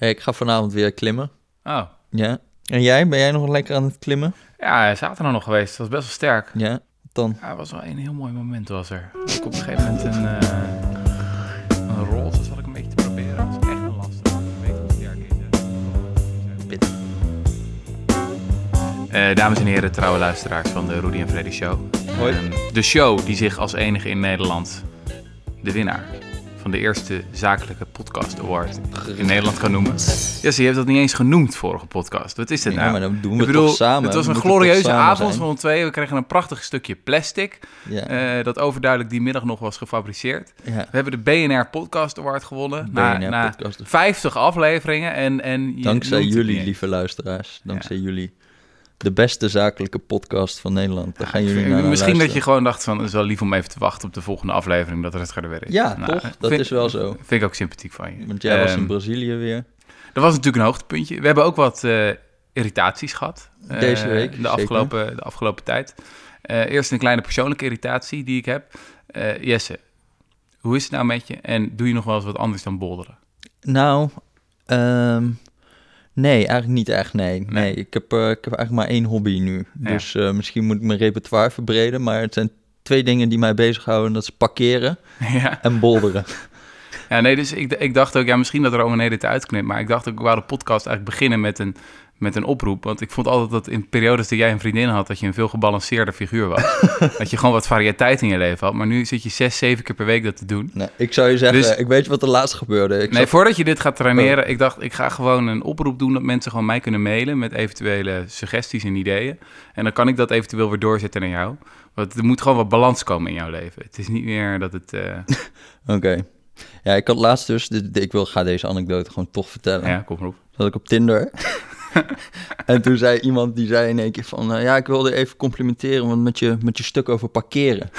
Hey, ik ga vanavond weer klimmen. Oh. Ja. En jij? Ben jij nog lekker aan het klimmen? Ja, zaterdag nog geweest. Dat was best wel sterk. Ja. Dan. Ja, het was wel een heel mooi moment was er. Ik op een gegeven moment een, uh, een roze zat ik een beetje te proberen. Dat was echt een lastig. Ik weet hoe sterk is. Uh, dames en heren, trouwe luisteraars van de Rudy en Freddy Show. Hoi. Um, de show die zich als enige in Nederland de winnaar van de eerste zakelijke podcast award in Nederland kan noemen. Ja, ze heeft dat niet eens genoemd vorige podcast. Wat is dit Ja, nou? maar dan doen we Ik bedoel, het toch samen. Het was een glorieuze avond van twee. We kregen een prachtig stukje plastic. Ja. eh, dat overduidelijk die middag nog was gefabriceerd. ja. We hebben de BNR Podcast Award gewonnen. na, BNR na Podcast. 50 afleveringen. En, en je Dankzij jullie, lieve luisteraars. Dankzij jullie. De beste zakelijke podcast van Nederland. Daar gaan jullie naar Misschien dat je gewoon dacht van... het is wel lief om even te wachten op de volgende aflevering... dat er het weer is. Ja, Nou, toch? Dat vind- is wel zo. Vind ik ook sympathiek van je. Want jij was in Ehm, Brazilië weer. Dat was natuurlijk een hoogtepuntje. We hebben ook wat eh, irritaties gehad. eh, Deze week, De zeker. afgelopen, de afgelopen tijd. Eh, eerst een kleine persoonlijke irritatie die ik heb. Eh, Jesse, hoe is het nou met je? En doe je nog wel eens wat anders dan bolderen? Nou, ehm, nee, eigenlijk niet echt, nee. Nee, ik, heb, eh, ik heb eigenlijk maar één hobby nu. Ja. Dus eh, misschien moet ik mijn repertoire verbreden. Maar het zijn twee dingen die mij bezighouden. Dat is parkeren ja. en bolderen. ja, nee, dus ik, ik dacht ook... Ja, misschien dat Roman het uitknipt. Maar ik dacht ook, ik wou de podcast eigenlijk beginnen met een, met een oproep. Want ik vond altijd dat in periodes dat jij een vriendin had... dat je een veel gebalanceerder figuur was. dat je gewoon wat variëteit in je leven had. Maar nu zit je zes, zeven keer per week dat te doen. Nee, ik zou je zeggen, Dus- ik weet wat er laatst gebeurde. Ik nee, zat- voordat je dit gaat traineren, Oh. ik dacht, ik ga gewoon een oproep doen dat mensen gewoon mij kunnen mailen met eventuele suggesties en ideeën. En dan kan ik dat eventueel weer doorzetten naar jou. Want er moet gewoon wat balans komen in jouw leven. Het is niet meer dat het. eh, Oké. Ja, ik had laatst dus, ik wil, ga deze anekdote gewoon toch vertellen. ja, kom maar op. zat ik op Tinder. en toen zei iemand, die zei in één keer van... eh, ja, ik wilde even complimenteren want met, je, met je stuk over parkeren.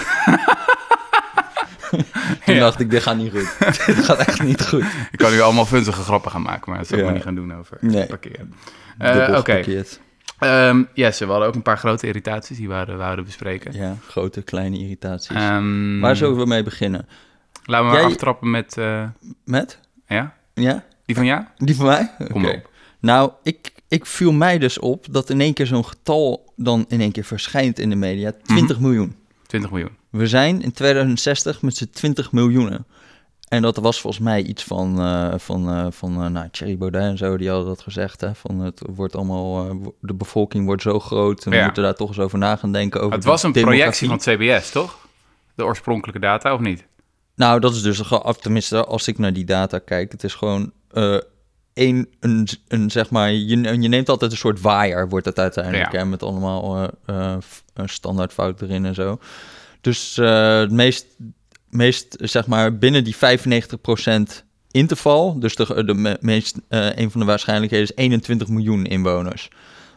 toen Ja. dacht ik, dit gaat niet goed. dit gaat echt niet goed. Ik kan nu allemaal vunzige grappen gaan maken, maar dat zal ik Ja. maar niet gaan doen over Nee. parkeren. Dubbel Oké, geparkeerd. Ehm, Jesse, we hadden ook een paar grote irritaties die we hadden, we hadden bespreken. Ja, grote, kleine irritaties. Ehm, Waar zullen we mee beginnen? Laten we maar aftrappen met. eh, Met? ja, Ja? die van jou? Die van mij? Kom op. Nou, ik, ik viel mij dus op dat in één keer zo'n getal dan in één keer verschijnt in de media. 20 miljoen. 20 miljoen. We zijn in 2060 met z'n 20 miljoenen. En dat was volgens mij iets van, eh, van, eh, van eh, nou, Thierry Baudet en zo, die hadden dat gezegd. Hè, van het wordt allemaal, de bevolking wordt zo groot en we Ja. moeten daar toch eens over na gaan denken. Over Het was een projectie van het CBS, toch? De oorspronkelijke data, of niet? Nou, dat is dus, tenminste, als ik naar die data kijk, het is gewoon eh één, een, een, zeg maar, je, je neemt altijd een soort waaier, wordt het uiteindelijk, Ja. hè, met allemaal eh eh, f- een standaardfout erin en zo. Dus eh, het meest, meest, zeg maar, binnen die 95% interval, dus de, de me- meest, eh, een van de waarschijnlijkheden is 21 miljoen inwoners.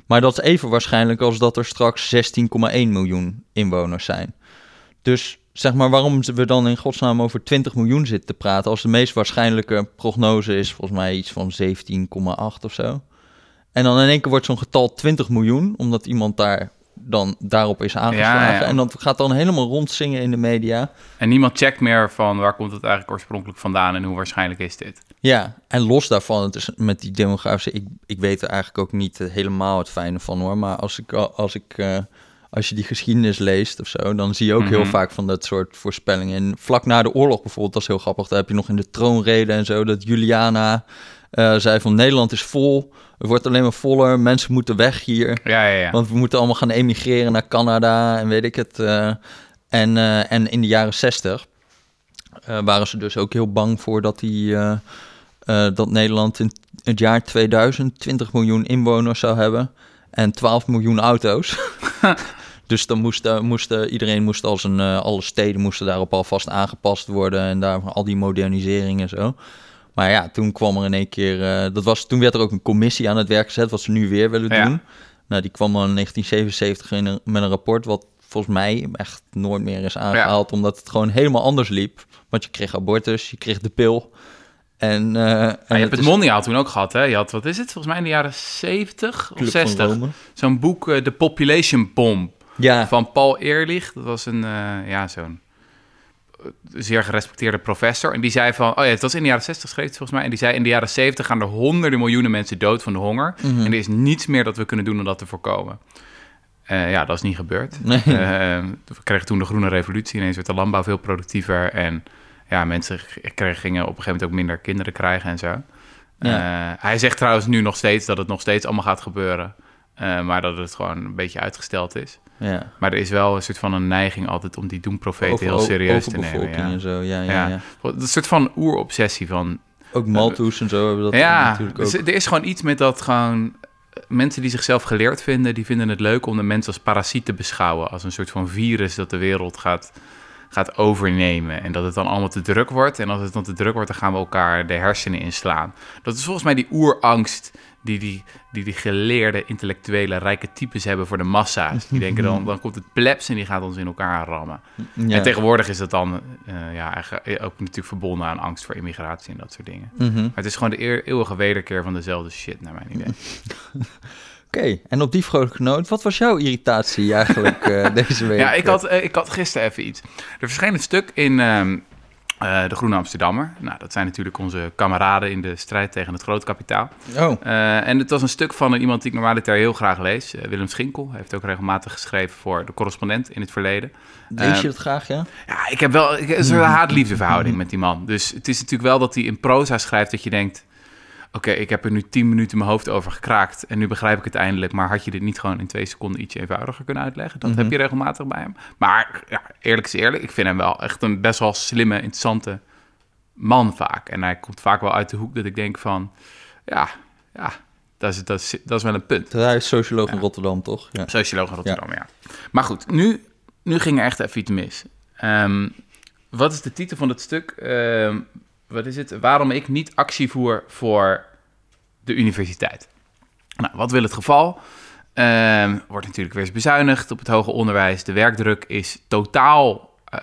Maar dat is even waarschijnlijk als dat er straks 16,1 miljoen inwoners zijn. Dus zeg maar waarom we dan in godsnaam over 20 miljoen zitten te praten... als de meest waarschijnlijke prognose is volgens mij iets van 17,8 of zo. En dan in één keer wordt zo'n getal 20 miljoen... omdat iemand daar dan daarop is aangeslagen. Ja, ja. En dat gaat dan helemaal rondzingen in de media. En niemand checkt meer van waar komt het eigenlijk oorspronkelijk vandaan en hoe waarschijnlijk is dit. Ja, en los daarvan, het is met die demografische... Ik, ik weet er eigenlijk ook niet helemaal het fijne van hoor. Maar als, ik, als, ik, eh, als je die geschiedenis leest of zo... dan zie je ook heel Mhm. vaak van dat soort voorspellingen. En vlak na de oorlog bijvoorbeeld, dat is heel grappig... daar heb je nog in de troonrede en zo... dat Juliana eh, zei van Nederland is vol... het wordt alleen maar voller, mensen moeten weg hier... Ja, ja, ja. Want we moeten allemaal gaan emigreren naar Canada en weet ik het. eh. en, eh, en in de jaren zestig waren ze dus ook heel bang voor dat, die, dat Nederland in het jaar 2000 20 miljoen inwoners zou hebben en 12 miljoen auto's. dus dan moest, eh, moest eh, iedereen moest als een, eh, alle steden moesten daarop alvast aangepast worden en daar al die modernisering en zo. Maar ja, toen kwam er in één keer, dat was, toen werd er ook een commissie aan het werk gezet, wat ze nu weer willen Ja. doen. Nou, die kwam al in 1977 in een- met een rapport wat volgens mij echt nooit meer is aangehaald, omdat het gewoon helemaal anders liep. Want je kreeg abortus, je kreeg de pil. En, en je hebt het is mondiaal toen ook gehad, hè? Je had, wat is het, volgens mij in de jaren 70 of Club van 60. Rome. Zo'n boek, The Population Bomb, Ja, van Paul Ehrlich. Dat was een, eh, ja, zo'n zeer gerespecteerde professor. En die zei van, oh ja, het was in de jaren 60 schreef het volgens mij. En die zei, in de jaren 70 gaan er honderden miljoenen mensen dood van de honger. Mhm. En er is niets meer dat we kunnen doen om dat te voorkomen. Eh, ja, dat is niet gebeurd. Nee. Eh, we kregen toen de groene revolutie. Ineens werd de landbouw veel productiever. En ja, mensen kregen, gingen op een gegeven moment ook minder kinderen krijgen en zo. Eh, hij zegt trouwens nu nog steeds dat het nog steeds allemaal gaat gebeuren. Eh, maar dat het gewoon een beetje uitgesteld is. Ja. Maar er is wel een soort van een neiging altijd om die doemprofeten heel serieus te nemen. Ja. en zo, ja, ja, Ja. ja. Een soort van oerobsessie van... Ook Malthus en zo hebben dat ja, natuurlijk dus ook. er is gewoon iets met dat gewoon... eh, Mensen die zichzelf geleerd vinden, die vinden het leuk om de mens als parasiet te beschouwen. Als een soort van virus dat de wereld gaat, gaat overnemen. En dat het dan allemaal te druk wordt. En als het dan te druk wordt, dan gaan we elkaar de hersenen inslaan. Dat is volgens mij die oerangst die die, die, die geleerde, intellectuele, rijke types hebben voor de massa's. Die denken dan, dan komt het plebs en die gaat ons in elkaar rammen. Ja. En tegenwoordig is dat dan eh, ja, eigenlijk ook natuurlijk verbonden aan angst voor immigratie en dat soort dingen. Mhm. Maar het is gewoon de eeuwige wederkeer van dezelfde shit, naar mijn idee. Oké, en op die vrolijke noot, wat was jouw irritatie eigenlijk eh, deze week? Ja, ik had, eh, ik had gisteren even iets. Er verscheen een stuk in ehm, eh, De Groene Amsterdammer. Nou, dat zijn natuurlijk onze kameraden in de strijd tegen het groot kapitaal. Oh, Eh, en het was een stuk van iemand die ik normaliter heel graag lees. eh, Willem Schinkel. Hij heeft ook regelmatig geschreven voor De Correspondent in het verleden. lees je eh, dat graag, ja? Ja, ik heb wel ik, het is een haat-liefde verhouding met die man. Dus het is natuurlijk wel dat hij in proza schrijft dat je denkt... Oké, ik heb er nu tien minuten mijn hoofd over gekraakt en nu begrijp ik het eindelijk. Maar had je dit niet gewoon in twee seconden iets eenvoudiger kunnen uitleggen? Dat Mhm. heb je regelmatig bij hem. Maar ja, eerlijk is eerlijk, ik vind hem wel echt een best wel slimme, interessante man vaak. En hij komt vaak wel uit de hoek dat ik denk van... Ja, ja dat, is, dat, is, dat is wel een punt. Hij is socioloog in Rotterdam, toch? Ja. Socioloog in Rotterdam, ja. Maar goed, nu, nu ging er echt even iets mis. Ehm, wat is de titel van het stuk? Ehm, wat is het? Waarom ik niet actie voer voor de universiteit. Nou, wat wil het geval? Ehm, wordt natuurlijk weer eens bezuinigd op het hoger onderwijs. De werkdruk is totaal eh,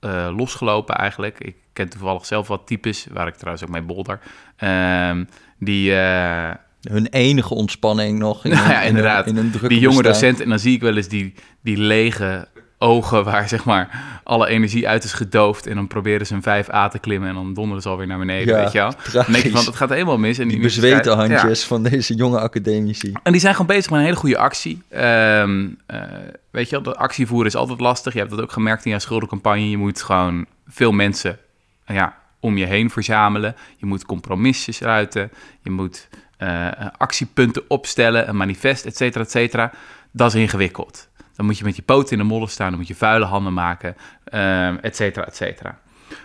eh, losgelopen eigenlijk. Ik ken toevallig zelf wat types, waar ik trouwens ook mee bolder. Ehm, die... eh, Hun enige ontspanning nog. In Nou een- ja, een- inderdaad. In een die jonge bestaan. docent. En dan zie ik wel eens die, die lege ogen waar zeg maar alle energie uit is gedoofd. En dan proberen ze een 5A te klimmen en dan donderen ze alweer naar beneden, Ja, weet je wel. Dan denk je tragisch. van, het gaat helemaal mis. En Die bezweten Ja. handjes van deze jonge academici. En die zijn gewoon bezig met een hele goede actie. Eh, weet je wel, dat actie voeren is altijd lastig. Je hebt dat ook gemerkt in jouw schuldencampagne. Je moet gewoon veel mensen ja, om je heen verzamelen. Je moet compromissen sluiten. Je moet eh, actiepunten opstellen, een manifest, et cetera, et cetera. Dat is ingewikkeld. Dan moet je met je poten in de modder staan. Dan moet je vuile handen maken, ehm, et cetera, et cetera.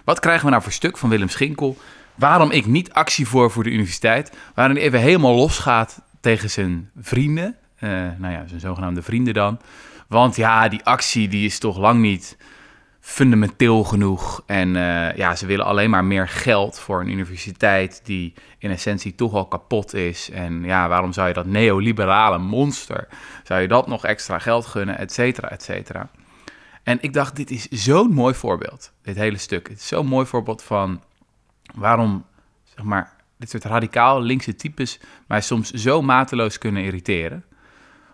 Wat krijgen we nou voor stuk van Willem Schinkel? Waarom ik niet actie voor voor de universiteit. Waarin hij even helemaal losgaat tegen zijn vrienden. Eh, nou ja, zijn zogenaamde vrienden dan. Want ja, die actie die is toch lang niet fundamenteel genoeg. En eh, ja, ze willen alleen maar meer geld voor een universiteit die in essentie toch al kapot is. En ja, waarom zou je dat neoliberale monster, zou je dat nog extra geld gunnen, et cetera, et cetera. En ik dacht, dit is zo'n mooi voorbeeld, dit hele stuk. Het is zo'n mooi voorbeeld van waarom, zeg maar, dit soort radicaal linkse types mij soms zo mateloos kunnen irriteren.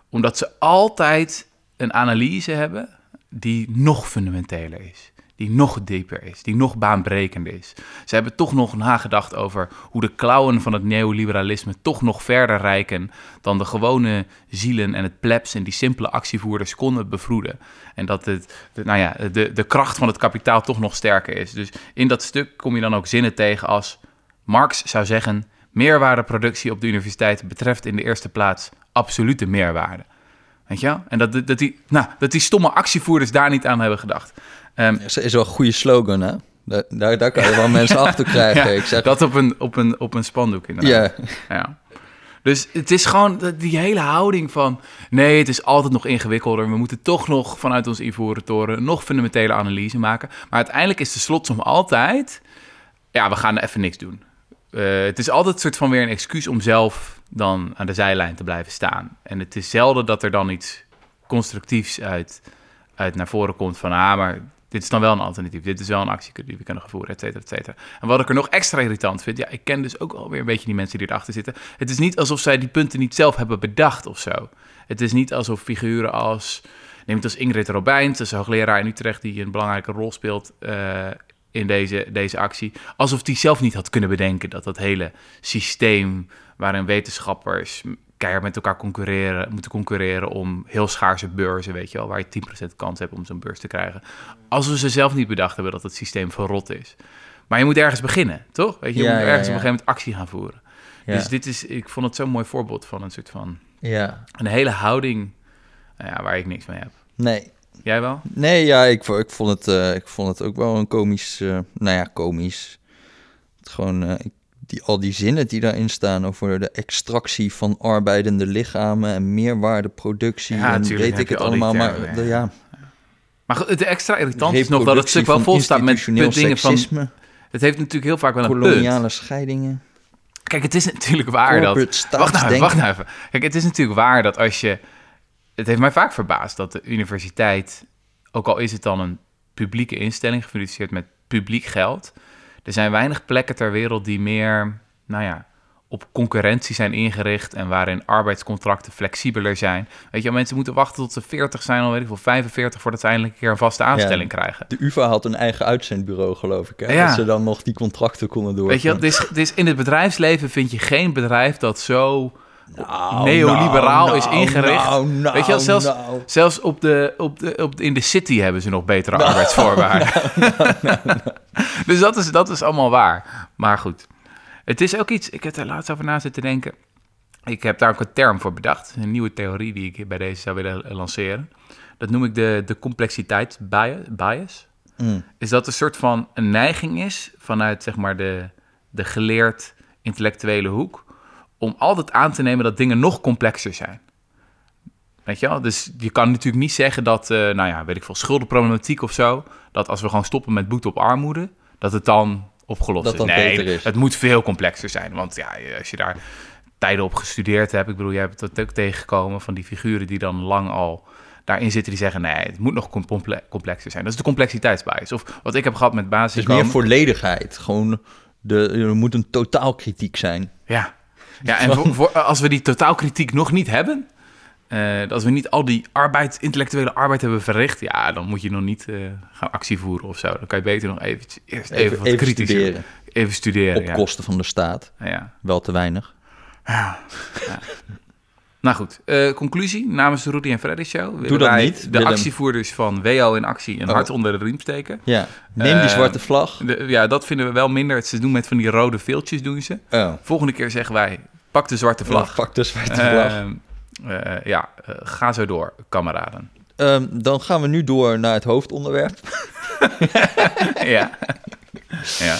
Omdat ze altijd een analyse hebben die nog fundamenteler is. Die nog dieper is, die nog baanbrekender is. Ze hebben toch nog nagedacht over hoe de klauwen van het neoliberalisme toch nog verder reiken dan de gewone zielen en het plebs en die simpele actievoerders konden bevroeden. En dat het, nou ja, de, de kracht van het kapitaal toch nog sterker is. Dus in dat stuk kom je dan ook zinnen tegen als Marx zou zeggen: meerwaardeproductie op de universiteit betreft in de eerste plaats absolute meerwaarde. Weet je wel? En dat, dat, die, nou, dat die stomme actievoerders daar niet aan hebben gedacht. Dat is wel een goede slogan, hè? Daar, daar, daar kan je wel mensen achter krijgen. ja, ik zeg, dat op een, op, een, op een spandoek inderdaad. ja, Ja. Dus het is gewoon die hele houding van... nee, het is altijd nog ingewikkelder. We moeten toch nog vanuit ons ivoren toren... nog fundamentele analyse maken. Maar uiteindelijk is de slotsom altijd... ja, we gaan even niks doen. Eh, het is altijd een soort van weer een excuus om zelf dan aan de zijlijn te blijven staan. En het is zelden dat er dan iets constructiefs uit, uit naar voren komt van... ah, maar dit is dan wel een alternatief. Dit is wel een actie die we kunnen gaan voeren, et cetera, et cetera. En wat ik er nog extra irritant vind... ja, ik ken dus ook alweer een beetje die mensen die erachter zitten. Het is niet alsof zij die punten niet zelf hebben bedacht of zo. Het is niet alsof figuren als... neem het als Ingrid Robijns, dat is hoogleraar in Utrecht... die een belangrijke rol speelt eh, in deze, deze actie. Alsof die zelf niet had kunnen bedenken dat dat hele systeem... waarin wetenschappers keihard met elkaar concurreren, moeten concurreren om heel schaarse beurzen, weet je wel, waar je 10% kans hebt om zo'n beurs te krijgen. Als we ze zelf niet bedacht hebben dat het systeem verrot is. Maar je moet ergens beginnen, toch? Weet je, je Ja, moet ergens ja. op een gegeven moment actie gaan voeren. Dus dit is, ik vond het zo'n mooi voorbeeld van een soort van, ja. een hele houding nou ja, waar ik niks mee heb. Nee. Jij wel? Nee, ja, ik, ik, vond het, eh, ik vond het ook wel een komisch... eh, nou ja, komisch. Het gewoon... eh, die, al die zinnen die daarin staan over de extractie van arbeidende lichamen en meerwaardeproductie Ja, en weet ik het allemaal. Maar de- ja. ja, Maar het extra irritant is nog dat het stuk wel vol staat met dingen van... seksisme, Het heeft natuurlijk heel vaak wel een punt. koloniale scheidingen, Kijk, het is natuurlijk waar dat... Wacht nou, wacht nou even. Kijk, het is natuurlijk waar dat als je... Het heeft mij vaak verbaasd dat de universiteit, ook al is het dan een publieke instelling, gefinancierd met publiek geld, er zijn weinig plekken ter wereld die meer, nou ja, op concurrentie zijn ingericht en waarin arbeidscontracten flexibeler zijn. Weet je, mensen moeten wachten tot ze 40 zijn, al weet ik veel, 45, voordat ze eindelijk een keer een vaste aanstelling krijgen. De UvA had een eigen uitzendbureau, geloof ik. Hè? Ja. Dat ze dan nog die contracten konden doorvoeren. Weet je, wel, het is, het is in het bedrijfsleven vind je geen bedrijf dat zo Nou, neoliberaal nou, is ingericht. nou, nou, Weet je wel, zelfs, nou. zelfs op de, op de, op de, in de city hebben ze nog betere arbeidsvoorwaarden. dus dat is, dat is allemaal waar. Maar goed, het is ook iets, ik heb er laatst over na zitten denken. Ik heb daar ook een term voor bedacht. Een nieuwe theorie die ik bij deze zou willen lanceren. Dat noem ik de, de complexiteitsbias. Mm. Is dat een soort van een neiging is vanuit zeg maar de, de geleerd intellectuele hoek. Om altijd aan te nemen dat dingen nog complexer zijn. Weet je wel? Dus je kan natuurlijk niet zeggen dat, eh, nou ja, weet ik veel, schuldenproblematiek of zo. Dat als we gewoon stoppen met boete op armoede, dat het dan opgelost Dat is. nee, beter is. het moet veel complexer zijn. Want ja, als je daar tijden op gestudeerd hebt, ik bedoel, jij hebt het ook tegengekomen van die figuren die dan lang al daarin zitten, die zeggen, nee, het moet nog comple- complexer zijn. Dat is de complexiteitsbias. Of wat ik heb gehad met Het is meer volledigheid. Gewoon, de, er moet een totaalkritiek zijn. Ja, ja en voor, voor- als we die totaalkritiek nog niet hebben, eh, als we niet al die arbeid, intellectuele arbeid hebben verricht, ja, dan moet je nog niet eh, gaan actie voeren of zo. Dan kan je beter nog even, eerst even, Even, wat even kritischer studeren. even studeren. Op ja. kosten van de staat. Ja. Wel te weinig. Nou goed, eh, conclusie namens de Rudy en Freddy Show. willen dat wij niet, De Willem. actievoerders van WO in actie een Oh. hart onder de riem steken. Ja, neem die Eh, zwarte vlag. De- ja, dat vinden we wel minder. Ze doen met van die rode veeltjes doen ze. Oh, Volgende keer zeggen wij, pak de zwarte vlag. Pak de zwarte vlag. Ehm, eh, ja, ga zo door, kameraden. Ehm, dan gaan we nu door naar het hoofdonderwerp. ja. ja.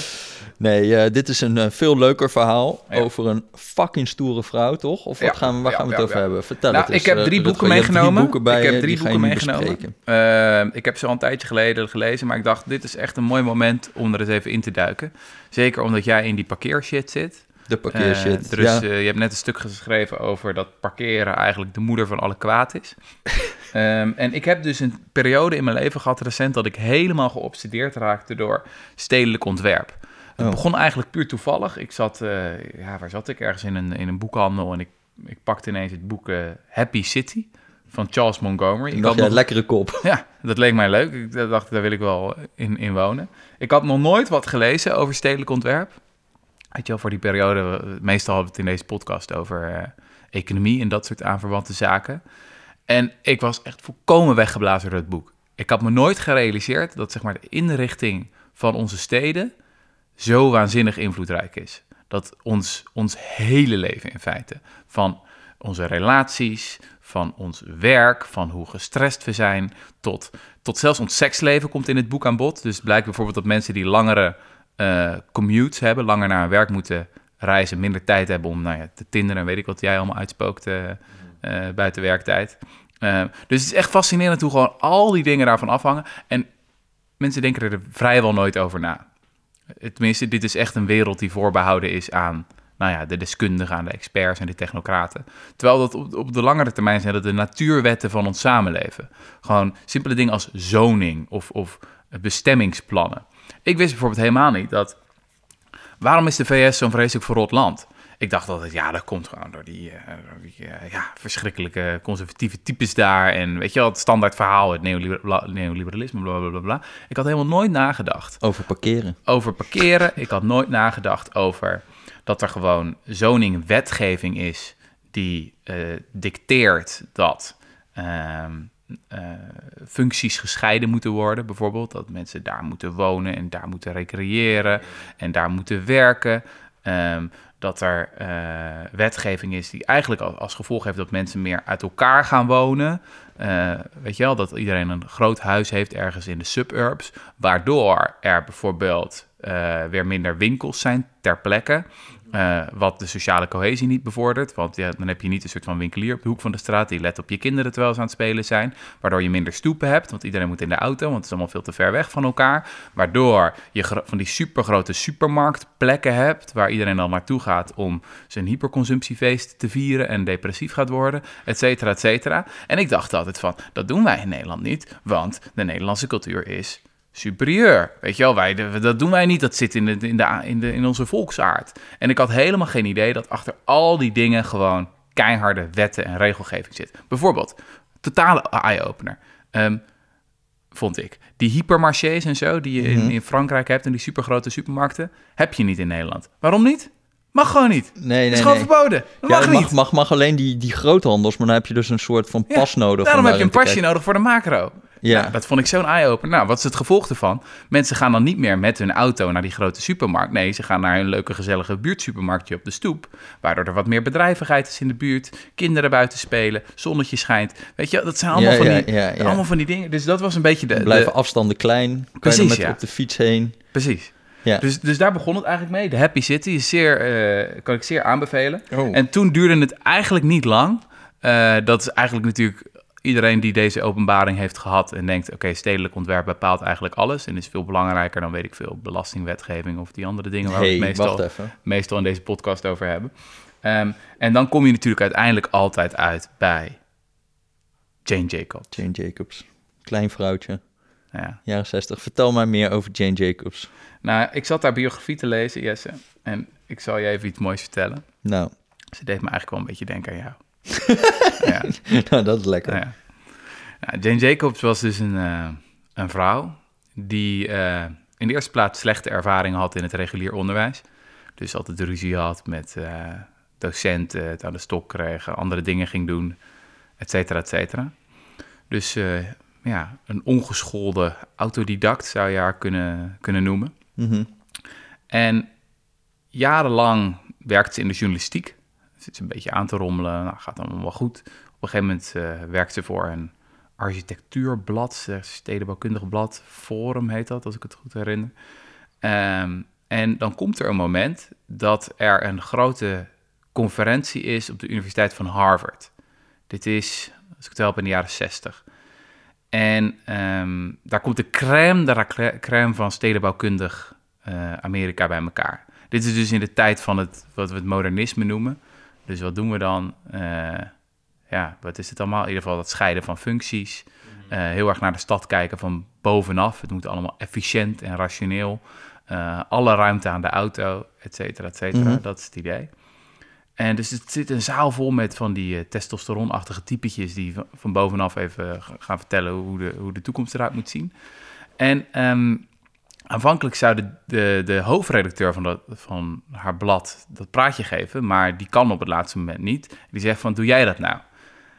Nee, eh, dit is een eh, veel leuker verhaal Ja. over een fucking stoere vrouw, toch? Of wat Ja, gaan we, waar ja, gaan we het over hebben? Vertel Nou, het eens. ik heb eh, drie boeken meegenomen. Drie boeken bij ik heb drie boeken meegenomen. ik heb ze al een tijdje geleden gelezen, maar ik dacht, dit is echt een mooi moment om er eens even in te duiken. Zeker omdat jij in die parkeershit zit. De parkeershit. Dus je hebt net een stuk geschreven over dat parkeren eigenlijk de moeder van alle kwaad is. Ehm, en ik heb dus een periode in mijn leven gehad recent dat ik helemaal geobsedeerd raakte door stedelijk ontwerp. Het Oh. begon eigenlijk puur toevallig. Ik zat, eh, ja, waar zat ik? Ergens in een, in een boekhandel en ik, ik pakte ineens het boek eh, Happy City van Charles Montgomery. Ik had nog- lekkere kop. ja, dat leek mij leuk. Ik dacht, daar wil ik wel in, in wonen. Ik had nog nooit wat gelezen over stedelijk ontwerp. Weet je wel, voor die periode, we- meestal hebben we het in deze podcast over eh, economie en dat soort aanverwante zaken. En ik was echt volkomen weggeblazen door het boek. Ik had me nooit gerealiseerd dat zeg maar, de inrichting van onze steden zo waanzinnig invloedrijk is. Dat ons, ons hele leven in feite, van onze relaties, van ons werk, van hoe gestrest we zijn, tot, tot zelfs ons seksleven komt in het boek aan bod. Dus het blijkt bijvoorbeeld dat mensen die langere eh, commutes hebben, langer naar hun werk moeten reizen, minder tijd hebben om nou ja, te tinderen en weet ik wat jij allemaal uitspookt eh, eh, buiten werktijd. Dus het is echt fascinerend hoe gewoon al die dingen daarvan afhangen. En mensen denken er vrijwel nooit over na. Tenminste, dit is echt een wereld die voorbehouden is aan nou ja, de deskundigen, aan de experts en de technocraten. Terwijl dat op, op de langere termijn zijn dat de natuurwetten van ons samenleven. Gewoon simpele dingen als zoning of, of bestemmingsplannen. Ik wist bijvoorbeeld helemaal niet dat... Waarom is de VS zo'n vreselijk verrot land? Ik dacht altijd, ja, dat komt gewoon door die, eh, door die eh, ja, verschrikkelijke conservatieve types daar. En weet je wel, het standaard verhaal, het neoliber- neoliberalisme, bla bla bla bla. Ik had helemaal nooit nagedacht Over parkeren. over parkeren. Ik had nooit nagedacht over dat er gewoon zoningwetgeving is die eh, dicteert dat ehm, eh, functies gescheiden moeten worden. Bijvoorbeeld dat mensen daar moeten wonen en daar moeten recreëren en daar moeten werken. Ehm, dat er eh, wetgeving is die eigenlijk al- als gevolg heeft dat mensen meer uit elkaar gaan wonen. Eh, weet je wel, dat iedereen een groot huis heeft ergens in de suburbs. Waardoor er bijvoorbeeld eh, weer minder winkels zijn ter plekke. Eh, wat de sociale cohesie niet bevordert. Want dan heb je niet een soort van winkelier op de hoek van de straat... die let op je kinderen terwijl ze aan het spelen zijn. Waardoor je minder stoepen hebt, want iedereen moet in de auto... want het is allemaal veel te ver weg van elkaar. Waardoor je van die supergrote supermarktplekken hebt... waar iedereen dan naartoe gaat om zijn hyperconsumptiefeest te vieren... en depressief gaat worden, et cetera, et cetera. En ik dacht altijd van, dat doen wij in Nederland niet... want de Nederlandse cultuur is superieur. Weet je wel, wij, dat doen wij niet. Dat zit in, de, in, de, in, de, in onze volksaard. En ik had helemaal geen idee dat achter al die dingen gewoon keiharde wetten en regelgeving zit. Bijvoorbeeld, totale eye-opener. Ehm, vond ik. Die hypermarchés en zo, die je in, in Frankrijk hebt... en die supergrote supermarkten, heb je niet in Nederland. Waarom niet? Mag gewoon niet. Nee, nee, Het is gewoon nee. verboden. Dat Ja, mag dat niet. mag, mag, mag alleen die, die groothandels, maar dan heb je dus een soort van Ja, pas nodig. Daarom om heb je een pasje nodig voor de macro. Ja. Nou, dat vond ik zo'n eye-opener. Nou, wat is het gevolg ervan? Mensen gaan dan niet meer met hun auto naar die grote supermarkt. Nee, ze gaan naar een leuke, gezellige buurtsupermarktje op de stoep. Waardoor er wat meer bedrijvigheid is in de buurt. Kinderen buiten spelen, zonnetje schijnt. Weet je, dat zijn allemaal, Ja, van, ja, die, ja, allemaal van die dingen. Dus dat was een beetje de... Blijven de- afstanden klein. Precies, met ja. op de fiets heen. precies. Ja. Dus, dus daar begon het eigenlijk mee. De Happy City is zeer, eh, kan ik zeer aanbevelen. Oh. En toen duurde het eigenlijk niet lang. Eh, dat is eigenlijk natuurlijk iedereen die deze openbaring heeft gehad en denkt: oké, stedelijk ontwerp bepaalt eigenlijk alles en is veel belangrijker dan weet ik veel belastingwetgeving of die andere dingen waar we het meestal, meestal in deze podcast over hebben. Ehm, en dan kom je natuurlijk uiteindelijk altijd uit bij Jane Jacobs. Jane Jacobs. Klein vrouwtje. Ja. Jaren 60. Vertel mij meer over Jane Jacobs. Nou, ik zat haar biografie te lezen, Jesse, en ik zal je even iets moois vertellen. Nou, Ze deed me eigenlijk wel een beetje denken aan jou. ja. nou, dat is lekker. Ja. Nou, Jane Jacobs was dus een, eh, een vrouw die eh, in de eerste plaats slechte ervaringen had in het regulier onderwijs. Dus altijd ruzie had met eh, docenten, het aan de stok kreeg, andere dingen ging doen, et cetera, et cetera. Dus ja, een ongeschoolde autodidact zou je haar kunnen, kunnen noemen. Mhm. En jarenlang werkte ze in de journalistiek. Zit ze een beetje aan te rommelen. Nou, gaat allemaal wel goed. Op een gegeven moment eh werkt ze voor een architectuurblad, stedenbouwkundig blad. Forum heet dat, als ik het goed herinner. Ehm, en dan komt er een moment dat er een grote conferentie is op de Universiteit van Harvard. Dit is, als ik het help, in de jaren 60. En ehm, daar komt de crème de crème van stedenbouwkundig eh, Amerika bij elkaar. Dit is dus in de tijd van het, wat we het modernisme noemen. Dus wat doen we dan? Eh, ja, wat is het allemaal? In ieder geval dat scheiden van functies. Eh, heel erg naar de stad kijken van bovenaf. Het moet allemaal efficiënt en rationeel. Eh, alle ruimte aan de auto, et cetera, et cetera. Mhm. Dat is het idee. En dus het zit een zaal vol met van die eh, testosteronachtige typetjes... die van, van bovenaf even gaan vertellen hoe de, hoe de toekomst eruit moet zien. En ehm, aanvankelijk zou de, de, hoofdredacteur van, van haar blad dat praatje geven... maar die kan op het laatste moment niet. Die zegt van, doe jij dat nou?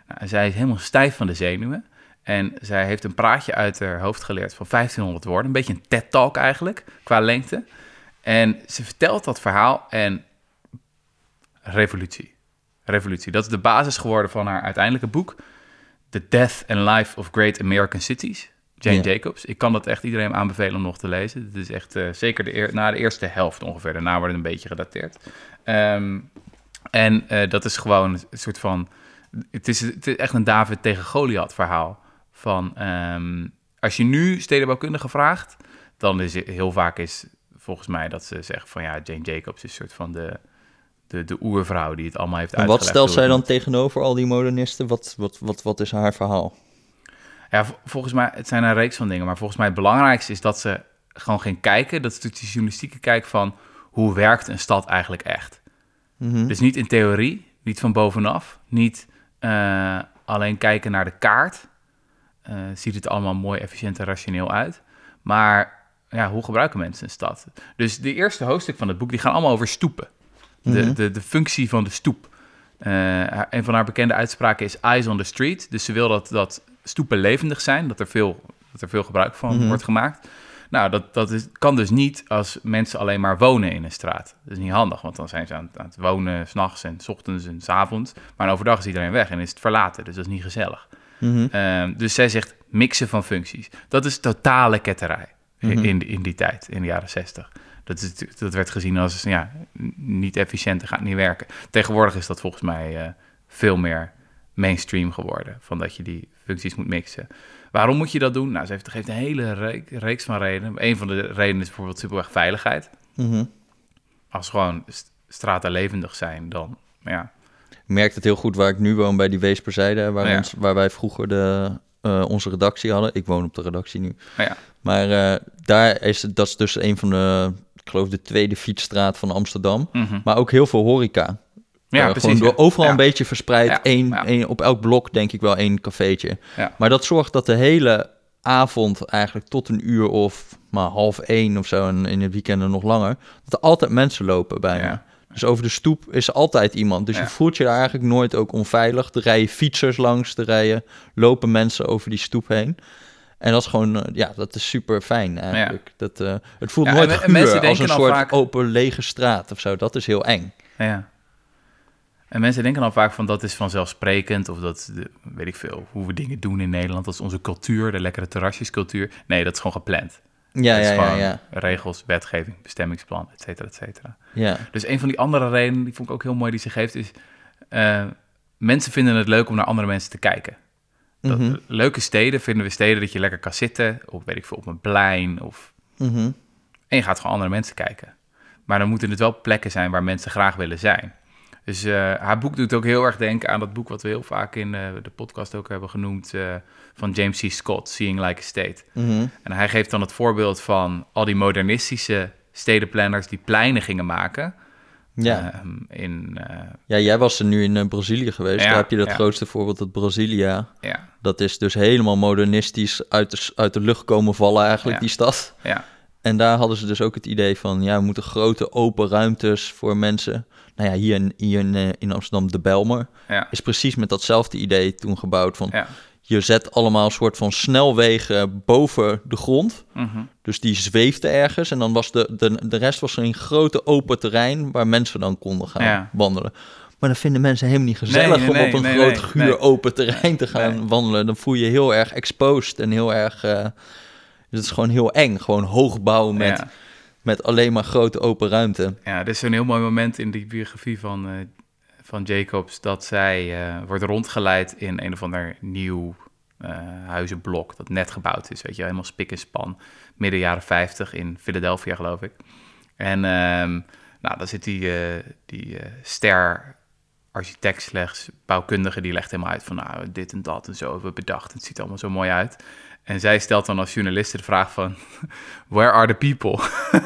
nou zij is helemaal stijf van de zenuwen... En zij heeft een praatje uit haar hoofd geleerd van 1500 woorden. Een beetje een TED-talk eigenlijk, qua lengte. En ze vertelt dat verhaal en revolutie. Revolutie. Dat is de basis geworden van haar uiteindelijke boek. The Death and Life of Great American Cities. Jane Ja. Jacobs. Ik kan dat echt iedereen aanbevelen om nog te lezen. Het is echt eh, zeker de eer- na de eerste helft ongeveer. Daarna wordt het een beetje gedateerd. Ehm, en eh, dat is gewoon een soort van... Het is, het is echt een David tegen Goliath verhaal. Van, ehm, als je nu stedenbouwkundige vraagt... dan is het heel vaak is volgens mij dat ze zeggen van... ja, Jane Jacobs is een soort van de, de, de oervrouw die het allemaal heeft En wat uitgelegd. stelt hoe zij het dan tegenover al die modernisten? Wat, wat, wat, wat is haar verhaal? Ja, volgens mij, het zijn een reeks van dingen. Maar volgens mij het belangrijkste is dat ze gewoon ging kijken. Dat is natuurlijk die journalistieke kijk van... hoe werkt een stad eigenlijk echt? Mhm. Dus niet in theorie, niet van bovenaf, niet eh, alleen kijken naar de kaart. Eh, ziet het allemaal mooi, efficiënt en rationeel uit. Maar ja, hoe gebruiken mensen een stad? Dus de eerste hoofdstuk van het boek, die gaan allemaal over stoepen. De, Mhm. de, de functie van de stoep. Eh, een van haar bekende uitspraken is eyes on the street. Dus ze wil dat, dat stoepen levendig zijn, dat er veel, dat er veel gebruik van Mhm. wordt gemaakt. Nou, dat, dat is, kan dus niet als mensen alleen maar wonen in een straat. Dat is niet handig, want dan zijn ze aan, het- aan het wonen s'nachts en s ochtends en s avonds. Maar overdag is iedereen weg en is het verlaten, dus dat is niet gezellig. Mhm. Ehm, dus zij zegt mixen van functies. Dat is totale ketterij in- Mhm. in, in die tijd, in de jaren zestig. Dat, is, dat werd gezien als ja, niet efficiënt en gaat niet werken. Tegenwoordig is dat volgens mij eh, veel meer mainstream geworden. Van dat je die functies moet mixen. Waarom moet je dat doen? Nou, ze heeft, geeft een hele reek- reeks van redenen. Een van de redenen is bijvoorbeeld simpelweg veiligheid. Mhm. Als gewoon st- straten levendig zijn, dan ja, Ik merk het heel goed waar ik nu woon, bij die Weesperzijde, waar, Ja. ons, waar wij vroeger de, eh, onze redactie hadden. Ik woon op de redactie nu. Ja. Maar eh, daar is dat is dus een van de, ik geloof de tweede fietsstraat van Amsterdam. Mhm. Maar ook heel veel horeca. Ja Eh, precies. gewoon door overal een beetje verspreid. Één, één, op elk blok denk ik wel één cafeetje. Maar dat zorgt dat de hele avond eigenlijk tot een uur of maar half één of zo... en in het weekenden nog langer... dat er altijd mensen lopen bijna. Ja. Dus over de stoep is altijd iemand. Dus Ja. je voelt je daar eigenlijk nooit ook onveilig. Er rijden fietsers langs, er rijden, lopen mensen over die stoep heen. En dat is gewoon, eh, ja, dat is super fijn eigenlijk. Dat, eh, het voelt Ja, nooit en- mensen als een soort vaak- open lege straat of zo. Dat is heel eng. Ja. En mensen denken dan vaak van dat is vanzelfsprekend of dat, weet ik veel, hoe we dingen doen in Nederland. Dat is onze cultuur, de lekkere terrasjescultuur. Nee, dat is gewoon gepland. Ja, dat ja, is ja, gewoon ja. regels, wetgeving, bestemmingsplan, et cetera, et cetera. ja. Dus een van die andere redenen, die vond ik ook heel mooi die ze geeft, is... eh, mensen vinden het leuk om naar andere mensen te kijken. Dat, Mhm, Leuke steden vinden we steden dat je lekker kan zitten, of weet ik veel, op een plein, of mhm. en je gaat gewoon andere mensen kijken. Maar dan moeten het wel plekken zijn waar mensen graag willen zijn. Dus eh, haar boek doet ook heel erg denken aan dat boek wat we heel vaak in eh, de podcast ook hebben genoemd eh, van James C. Scott, Seeing Like a State. mhm. En hij geeft dan het voorbeeld van al die modernistische stedenplanners die pleinen gingen maken. Ja. Ehm, in, ja, jij was er nu in Brazilië geweest. Ja, Daar heb je dat ja. grootste voorbeeld, het Brasilia. ja, Dat is dus helemaal modernistisch uit de, uit de lucht komen vallen eigenlijk, Ja. die stad. ja, En daar hadden ze dus ook het idee van, ja, we moeten grote open ruimtes voor mensen. Nou ja, hier in, hier in, eh, in Amsterdam, de Belmer, ja, is precies met datzelfde idee toen gebouwd. Van, ja. Je zet allemaal een soort van snelwegen boven de grond. Mhm. Dus die zweefde ergens. En dan was de, de, de rest was een grote open terrein waar mensen dan konden gaan Ja. wandelen. Maar dat vinden mensen helemaal niet gezellig Nee, om op een nee, groot guur open terrein te gaan wandelen. Dan voel je je heel erg exposed en heel erg... eh, het is gewoon heel eng. Gewoon hoogbouw met, Ja. Met alleen maar grote open ruimte. Ja, er is zo'n heel mooi moment in die biografie van, eh, van Jacobs dat zij eh, wordt rondgeleid in een of ander nieuw eh, huizenblok dat net gebouwd is. Weet je, helemaal spik en span. Midden jaren 50 in Philadelphia, geloof ik. En ehm, nou, dan zit die, die ster architect slechts bouwkundige, die legt helemaal uit van nou, dit en dat en zo hebben we bedacht. Het ziet allemaal zo mooi uit. En zij stelt dan als journaliste de vraag van, where are the people?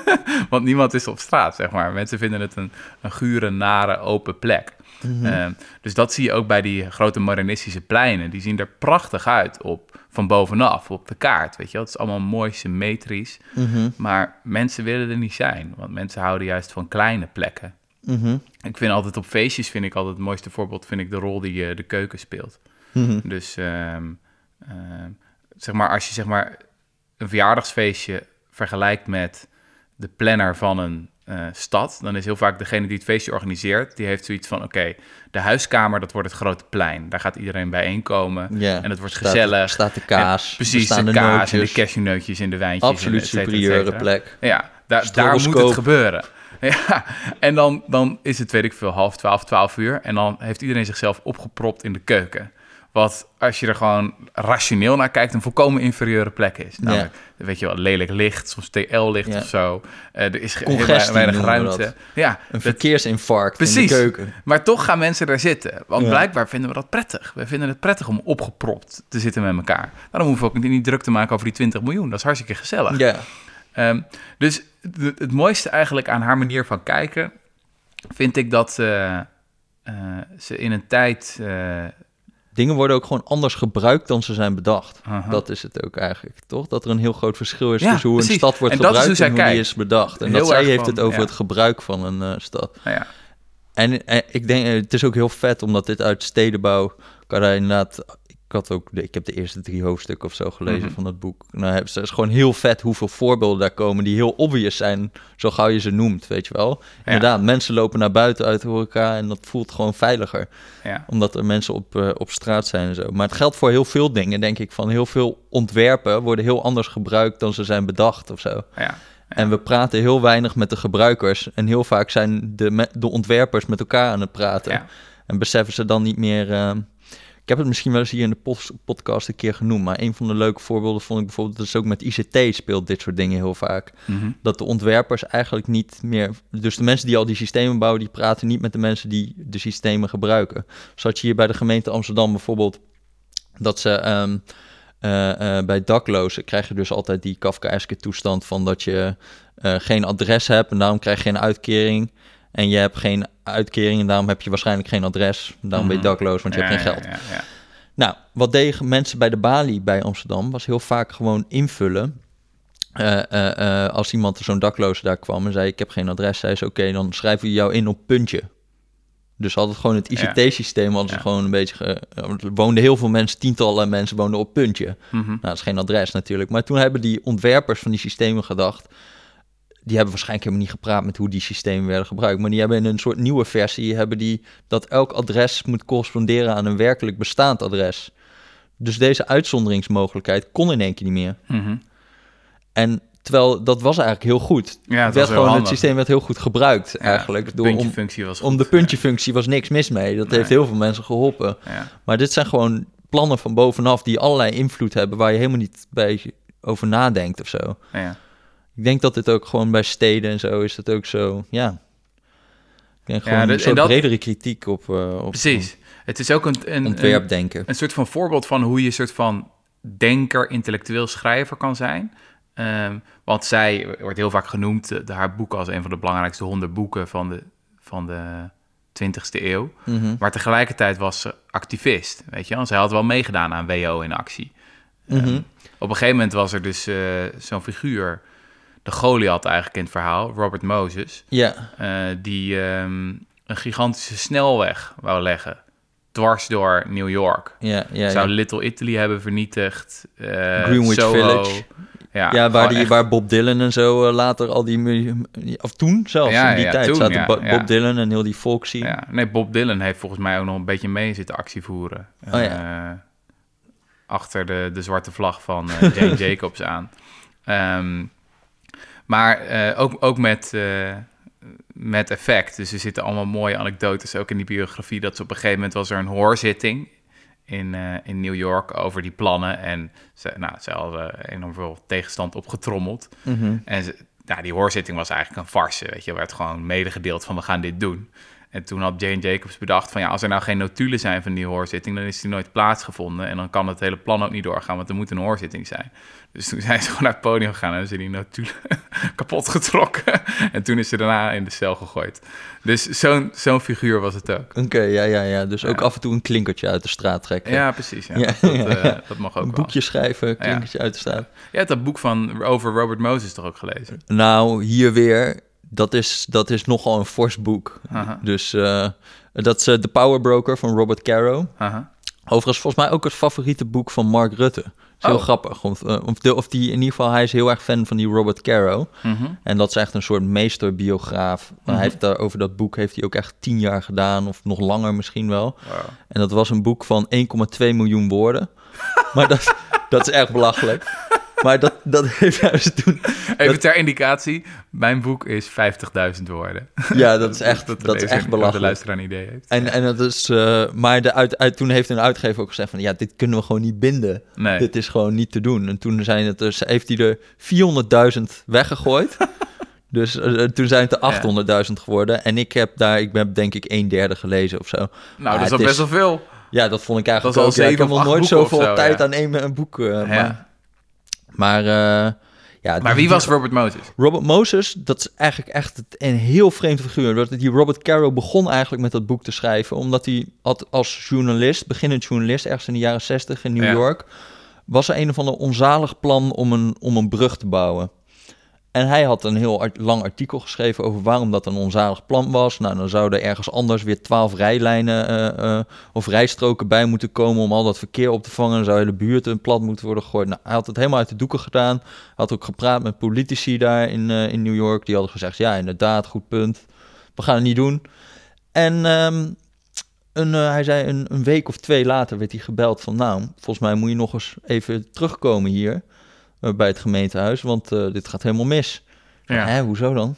Want niemand is op straat, zeg maar. Mensen vinden het een, een gure, nare, open plek. Ehm, dus dat zie je ook bij die grote modernistische pleinen. Die zien er prachtig uit op, van bovenaf, op de kaart. Weet je? Het is allemaal mooi symmetrisch. Mhm, Maar mensen willen er niet zijn. Want mensen houden juist van kleine plekken. mhm, Ik vind altijd op feestjes, vind ik altijd het mooiste voorbeeld, vind ik de rol die eh, de keuken speelt. mhm. Dus ehm, ehm, zeg maar, als je zeg maar een verjaardagsfeestje vergelijkt met de planner van een eh, stad, dan is heel vaak degene die het feestje organiseert, die heeft zoiets van: oké, de huiskamer, dat wordt het grote plein. Daar gaat iedereen bijeenkomen. En het wordt staat- gezellig. staat de kaas, En precies, staan de de kaas en de cashewneutjes en de wijntjes. Absoluut en superieure plek. Ja, daar, daar moet het gebeuren. Ja, en dan, dan is het, weet ik veel, half twaalf, twaalf uur. En dan heeft iedereen zichzelf opgepropt in de keuken. Wat, als je er gewoon rationeel naar kijkt, een volkomen inferieure plek is. Namelijk, weet je wel, lelijk licht, soms TL-licht Ja. of zo. Eh, er is Congestie weinig ruimte. dat. Ja, Een verkeersinfarct in Precies. de keuken. maar toch gaan mensen daar zitten. Want Ja. blijkbaar vinden we dat prettig. We vinden het prettig om opgepropt te zitten met elkaar. Daarom hoeven we ook niet druk te maken over die 20 miljoen. Dat is hartstikke gezellig. Ja. Ehm, dus het mooiste eigenlijk aan haar manier van kijken vind ik dat eh, eh, ze in een tijd... Dingen worden ook gewoon anders gebruikt dan ze zijn bedacht. Dat is het ook eigenlijk, toch? Dat er een heel groot verschil is Ja, tussen hoe precies. een stad wordt En dat is gebruikt hoe en hoe die is bedacht. En Heel dat zij heeft van, het over ja. het gebruik van een eh, stad. nou ja. En, eh, ik denk, eh, het is ook heel vet, omdat dit uit stedenbouw kan hij inderdaad. Ik had ook, de, ik heb de eerste drie hoofdstukken of zo gelezen Mhm. van dat boek. Nou, het is gewoon heel vet hoeveel voorbeelden daar komen die heel obvious zijn, zo gauw je ze noemt, weet je wel. Inderdaad, mensen lopen naar buiten uit de horeca en dat voelt gewoon veiliger, ja. omdat er mensen op, eh, op straat zijn en zo. Maar het geldt voor heel veel dingen, denk ik, van heel veel ontwerpen worden heel anders gebruikt dan ze zijn bedacht of zo. ja. En we praten heel weinig met de gebruikers. En heel vaak zijn de, de ontwerpers met elkaar aan het praten. En beseffen ze dan niet meer. eh, ik heb het misschien wel eens hier in de podcast een keer genoemd. Maar een van de leuke voorbeelden vond ik bijvoorbeeld. Dat is ook met ICT speelt dit soort dingen heel vaak. Mhm. Dat de ontwerpers eigenlijk niet meer. Dus de mensen die al die systemen bouwen, die praten niet met de mensen die de systemen gebruiken. Zo had je hier bij de gemeente Amsterdam bijvoorbeeld. Dat ze. ehm, eh, eh, bij daklozen krijg je dus altijd die Kafkaeske toestand van dat je eh, geen adres hebt en daarom krijg je geen uitkering. En je hebt geen uitkering en daarom heb je waarschijnlijk geen adres. Daarom ben je Mhm. dakloos, want je hebt geen geld. Ja, ja. Nou, wat deden mensen bij de balie bij Amsterdam was heel vaak gewoon invullen. Eh, eh, eh, als iemand zo'n dakloze daar kwam en zei: Ik heb geen adres, zei ze: Oké, dan schrijven we jou in op puntje. Dus hadden gewoon het. ICT-systeem, hadden ze gewoon een beetje. ge- er woonden heel veel mensen, tientallen mensen woonden op puntje. Mhm. Nou, dat is geen adres natuurlijk. Maar toen hebben die ontwerpers van die systemen gedacht. Die hebben waarschijnlijk helemaal niet gepraat met hoe die systemen werden gebruikt. Maar die hebben in een soort nieuwe versie hebben die dat elk adres moet corresponderen aan een werkelijk bestaand adres. Dus deze uitzonderingsmogelijkheid kon in één keer niet meer. Mhm. En terwijl dat was eigenlijk heel goed. Ja, het werd gewoon, het systeem werd heel goed gebruikt Ja, eigenlijk. de door, om, was om de puntjefunctie was niks mis mee. Dat Nee. heeft heel veel mensen geholpen. Ja. Maar dit zijn gewoon plannen van bovenaf die allerlei invloed hebben waar je helemaal niet bij over nadenkt of zo. Ja. Ja. Ik denk dat dit ook gewoon bij steden en zo is het ook zo, ja. Ik denk Ja, gewoon dat- een soort dat- bredere kritiek op, eh, op Precies. Het is ook een, een, een, ontwerpdenken. een soort van voorbeeld van hoe je een soort van denker, intellectueel schrijver kan zijn. Ehm, want zij wordt heel vaak genoemd, eh, de, haar boek als een van de belangrijkste honderd boeken van de, van de 20e eeuw. Mhm. Maar tegelijkertijd was ze activist, weet je wel. Zij had wel meegedaan aan WO in actie. Ehm, Mhm. op een gegeven moment was er dus eh, zo'n figuur, de Goliath eigenlijk in het verhaal, Robert Moses, Ja, eh, die ehm, een gigantische snelweg wou leggen, dwars door New York. ja, ja. Zou ja. Little Italy hebben vernietigd. eh, Greenwich Soho. Village. Ja, Ja, waar, die, echt- waar Bob Dylan en zo eh, later al die... Of toen zelfs, Ja, in die ja, tijd toen, zaten. Bob Dylan en heel die. Ja, nee, Bob Dylan heeft volgens mij ook nog een beetje mee zitten actie voeren. Oh achter de, de zwarte vlag van eh, Jane Jacobs aan. Ehm, maar eh, ook, ook met, eh, met effect. Dus er zitten allemaal mooie anekdotes ook in die biografie. Dat ze op een gegeven moment was er een hoorzitting in, eh, in New York over die plannen. En ze, nou, ze hadden enorm veel tegenstand opgetrommeld. Mhm. En ze, nou, die hoorzitting was eigenlijk een farce, weet je. Er werd gewoon medegedeeld van we gaan dit doen. En toen had Jane Jacobs bedacht van ja, als er nou geen notulen zijn van die hoorzitting, dan is die nooit plaatsgevonden. En dan kan het hele plan ook niet doorgaan, want er moet een hoorzitting zijn. Dus toen zijn ze gewoon naar het podium gegaan en hebben ze die notulen kapot getrokken. En toen is ze daarna in de cel gegooid. Dus zo'n zo'n figuur was het ook. Oké, ja, ja, ja. Dus ook af en toe een klinkertje uit de straat trekken. Ja, precies. Ja. Ja, dat, eh, dat mag ook een wel. boekje schrijven, een klinkertje uit de straat. Je hebt dat boek van over Robert Moses toch ook gelezen? Nou, hier weer, dat is, dat is nogal een fors boek. Dus eh, dat is eh, The Power Broker van Robert Caro. Overigens volgens mij ook het favoriete boek van Mark Rutte. Is heel Oh. grappig. Of, eh, of, de, of die, in ieder geval, hij is heel erg fan van die Robert Caro. Mhm. En dat is echt een soort meesterbiograaf. Maar Mhm. Hij heeft daar, over dat boek heeft hij ook echt tien jaar gedaan, of nog langer misschien wel. Wow. En dat was een boek van 1,2 miljoen woorden. maar dat, dat is echt belachelijk. Maar dat, dat heeft hij dus toen... Even ter indicatie, mijn boek is 50.000 woorden. Ja, dat is echt, de dat is echt De belachelijk. luisteraar een idee heeft. En, en dat is, eh, maar de uit, uit, toen heeft een uitgever ook gezegd van... ja, dit kunnen we gewoon niet binden. nee. Dit is gewoon niet te doen. En toen zijn het dus, heeft hij er 400.000 weggegooid. dus eh, toen zijn het er 800.000 geworden. En ik heb daar, ik heb denk ik een derde gelezen of zo. nou, maar dat is al best wel veel. Ja, dat vond ik eigenlijk Dat ook. Ja, ik heb zeven nog nooit zoveel zo, tijd ja. aan één een boek. eh, Ja. Maar, maar eh, Ja, Maar wie was Robert Moses? Robert Moses, dat is eigenlijk echt een heel vreemd figuur. Dat Die Robert Caro begon eigenlijk met dat boek te schrijven, omdat hij had als journalist, beginnend journalist, ergens in de jaren 60 in New Ja. York, was er een of ander onzalig plan om een, om een brug te bouwen. En hij had een heel lang artikel geschreven over waarom dat een onzalig plan was. Nou, dan zouden er ergens anders weer twaalf rijlijnen eh, eh, of rijstroken bij moeten komen om al dat verkeer op te vangen. Dan zou de buurt een plat moeten worden gegooid. Nou, hij had het helemaal uit de doeken gedaan. Hij had ook gepraat met politici daar in, eh, in New York. Die hadden gezegd, ja, inderdaad, goed punt. We gaan het niet doen. En ehm, een, hij zei een, een week of twee later werd hij gebeld van... nou, volgens mij moet je nog eens even terugkomen hier bij het gemeentehuis... want eh, dit gaat helemaal mis. Ja. Hè, hoezo dan?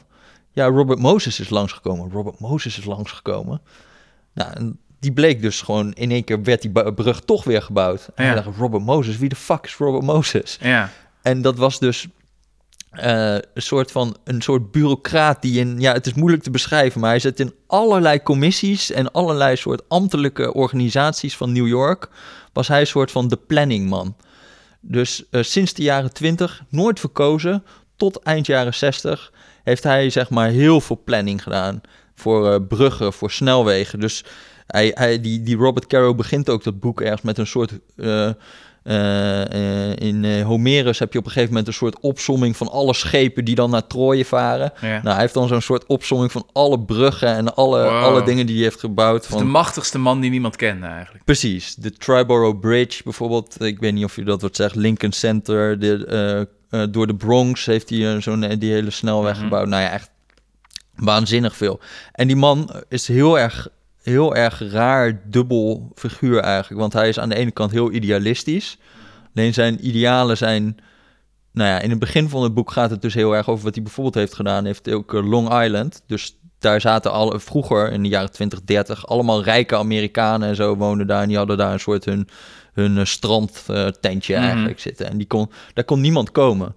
Ja, Robert Moses is langsgekomen. Robert Moses is langsgekomen. Nou, en die bleek dus gewoon... in één keer werd die brug toch weer gebouwd. En Ja. dacht, Robert Moses, wie de fuck is Robert Moses? Ja. En dat was dus eh, een soort van een soort bureaucraat die in ja, het is moeilijk te beschrijven, maar hij zit in allerlei commissies en allerlei soort ambtelijke organisaties van New York. Was hij een soort van de planningman. Dus eh, sinds de jaren 20 nooit verkozen tot eind jaren 60 heeft hij zeg maar heel veel planning gedaan voor eh, bruggen, voor snelwegen. Dus hij, hij, die, die Robert Caro begint ook dat boek ergens met een soort. Eh, eh, in eh, Homerus heb je op een gegeven moment een soort opsomming van alle schepen die dan naar Troje varen. ja. Nou, hij heeft dan zo'n soort opsomming van alle bruggen en alle, Wow. alle dingen die hij heeft gebouwd. Is de Van, machtigste man die niemand kende eigenlijk. precies, de Triborough Bridge bijvoorbeeld. Ik weet niet of je dat wat zegt. Lincoln Center, de, door de Bronx heeft hij zo'n die hele snelweg Mhm. gebouwd. Nou ja, echt waanzinnig veel. En die man is heel erg, heel erg raar, dubbel figuur eigenlijk. Want hij is aan de ene kant heel idealistisch. Alleen zijn idealen zijn... Nou ja, in het begin van het boek gaat het dus heel erg over wat hij bijvoorbeeld heeft gedaan. Hij heeft ook eh, Long Island. Dus daar zaten al vroeger in de jaren 20, 30 allemaal rijke Amerikanen en zo woonden daar. En die hadden daar een soort hun, hun strandtentje Mhm. eigenlijk zitten. En die kon, daar kon niemand komen.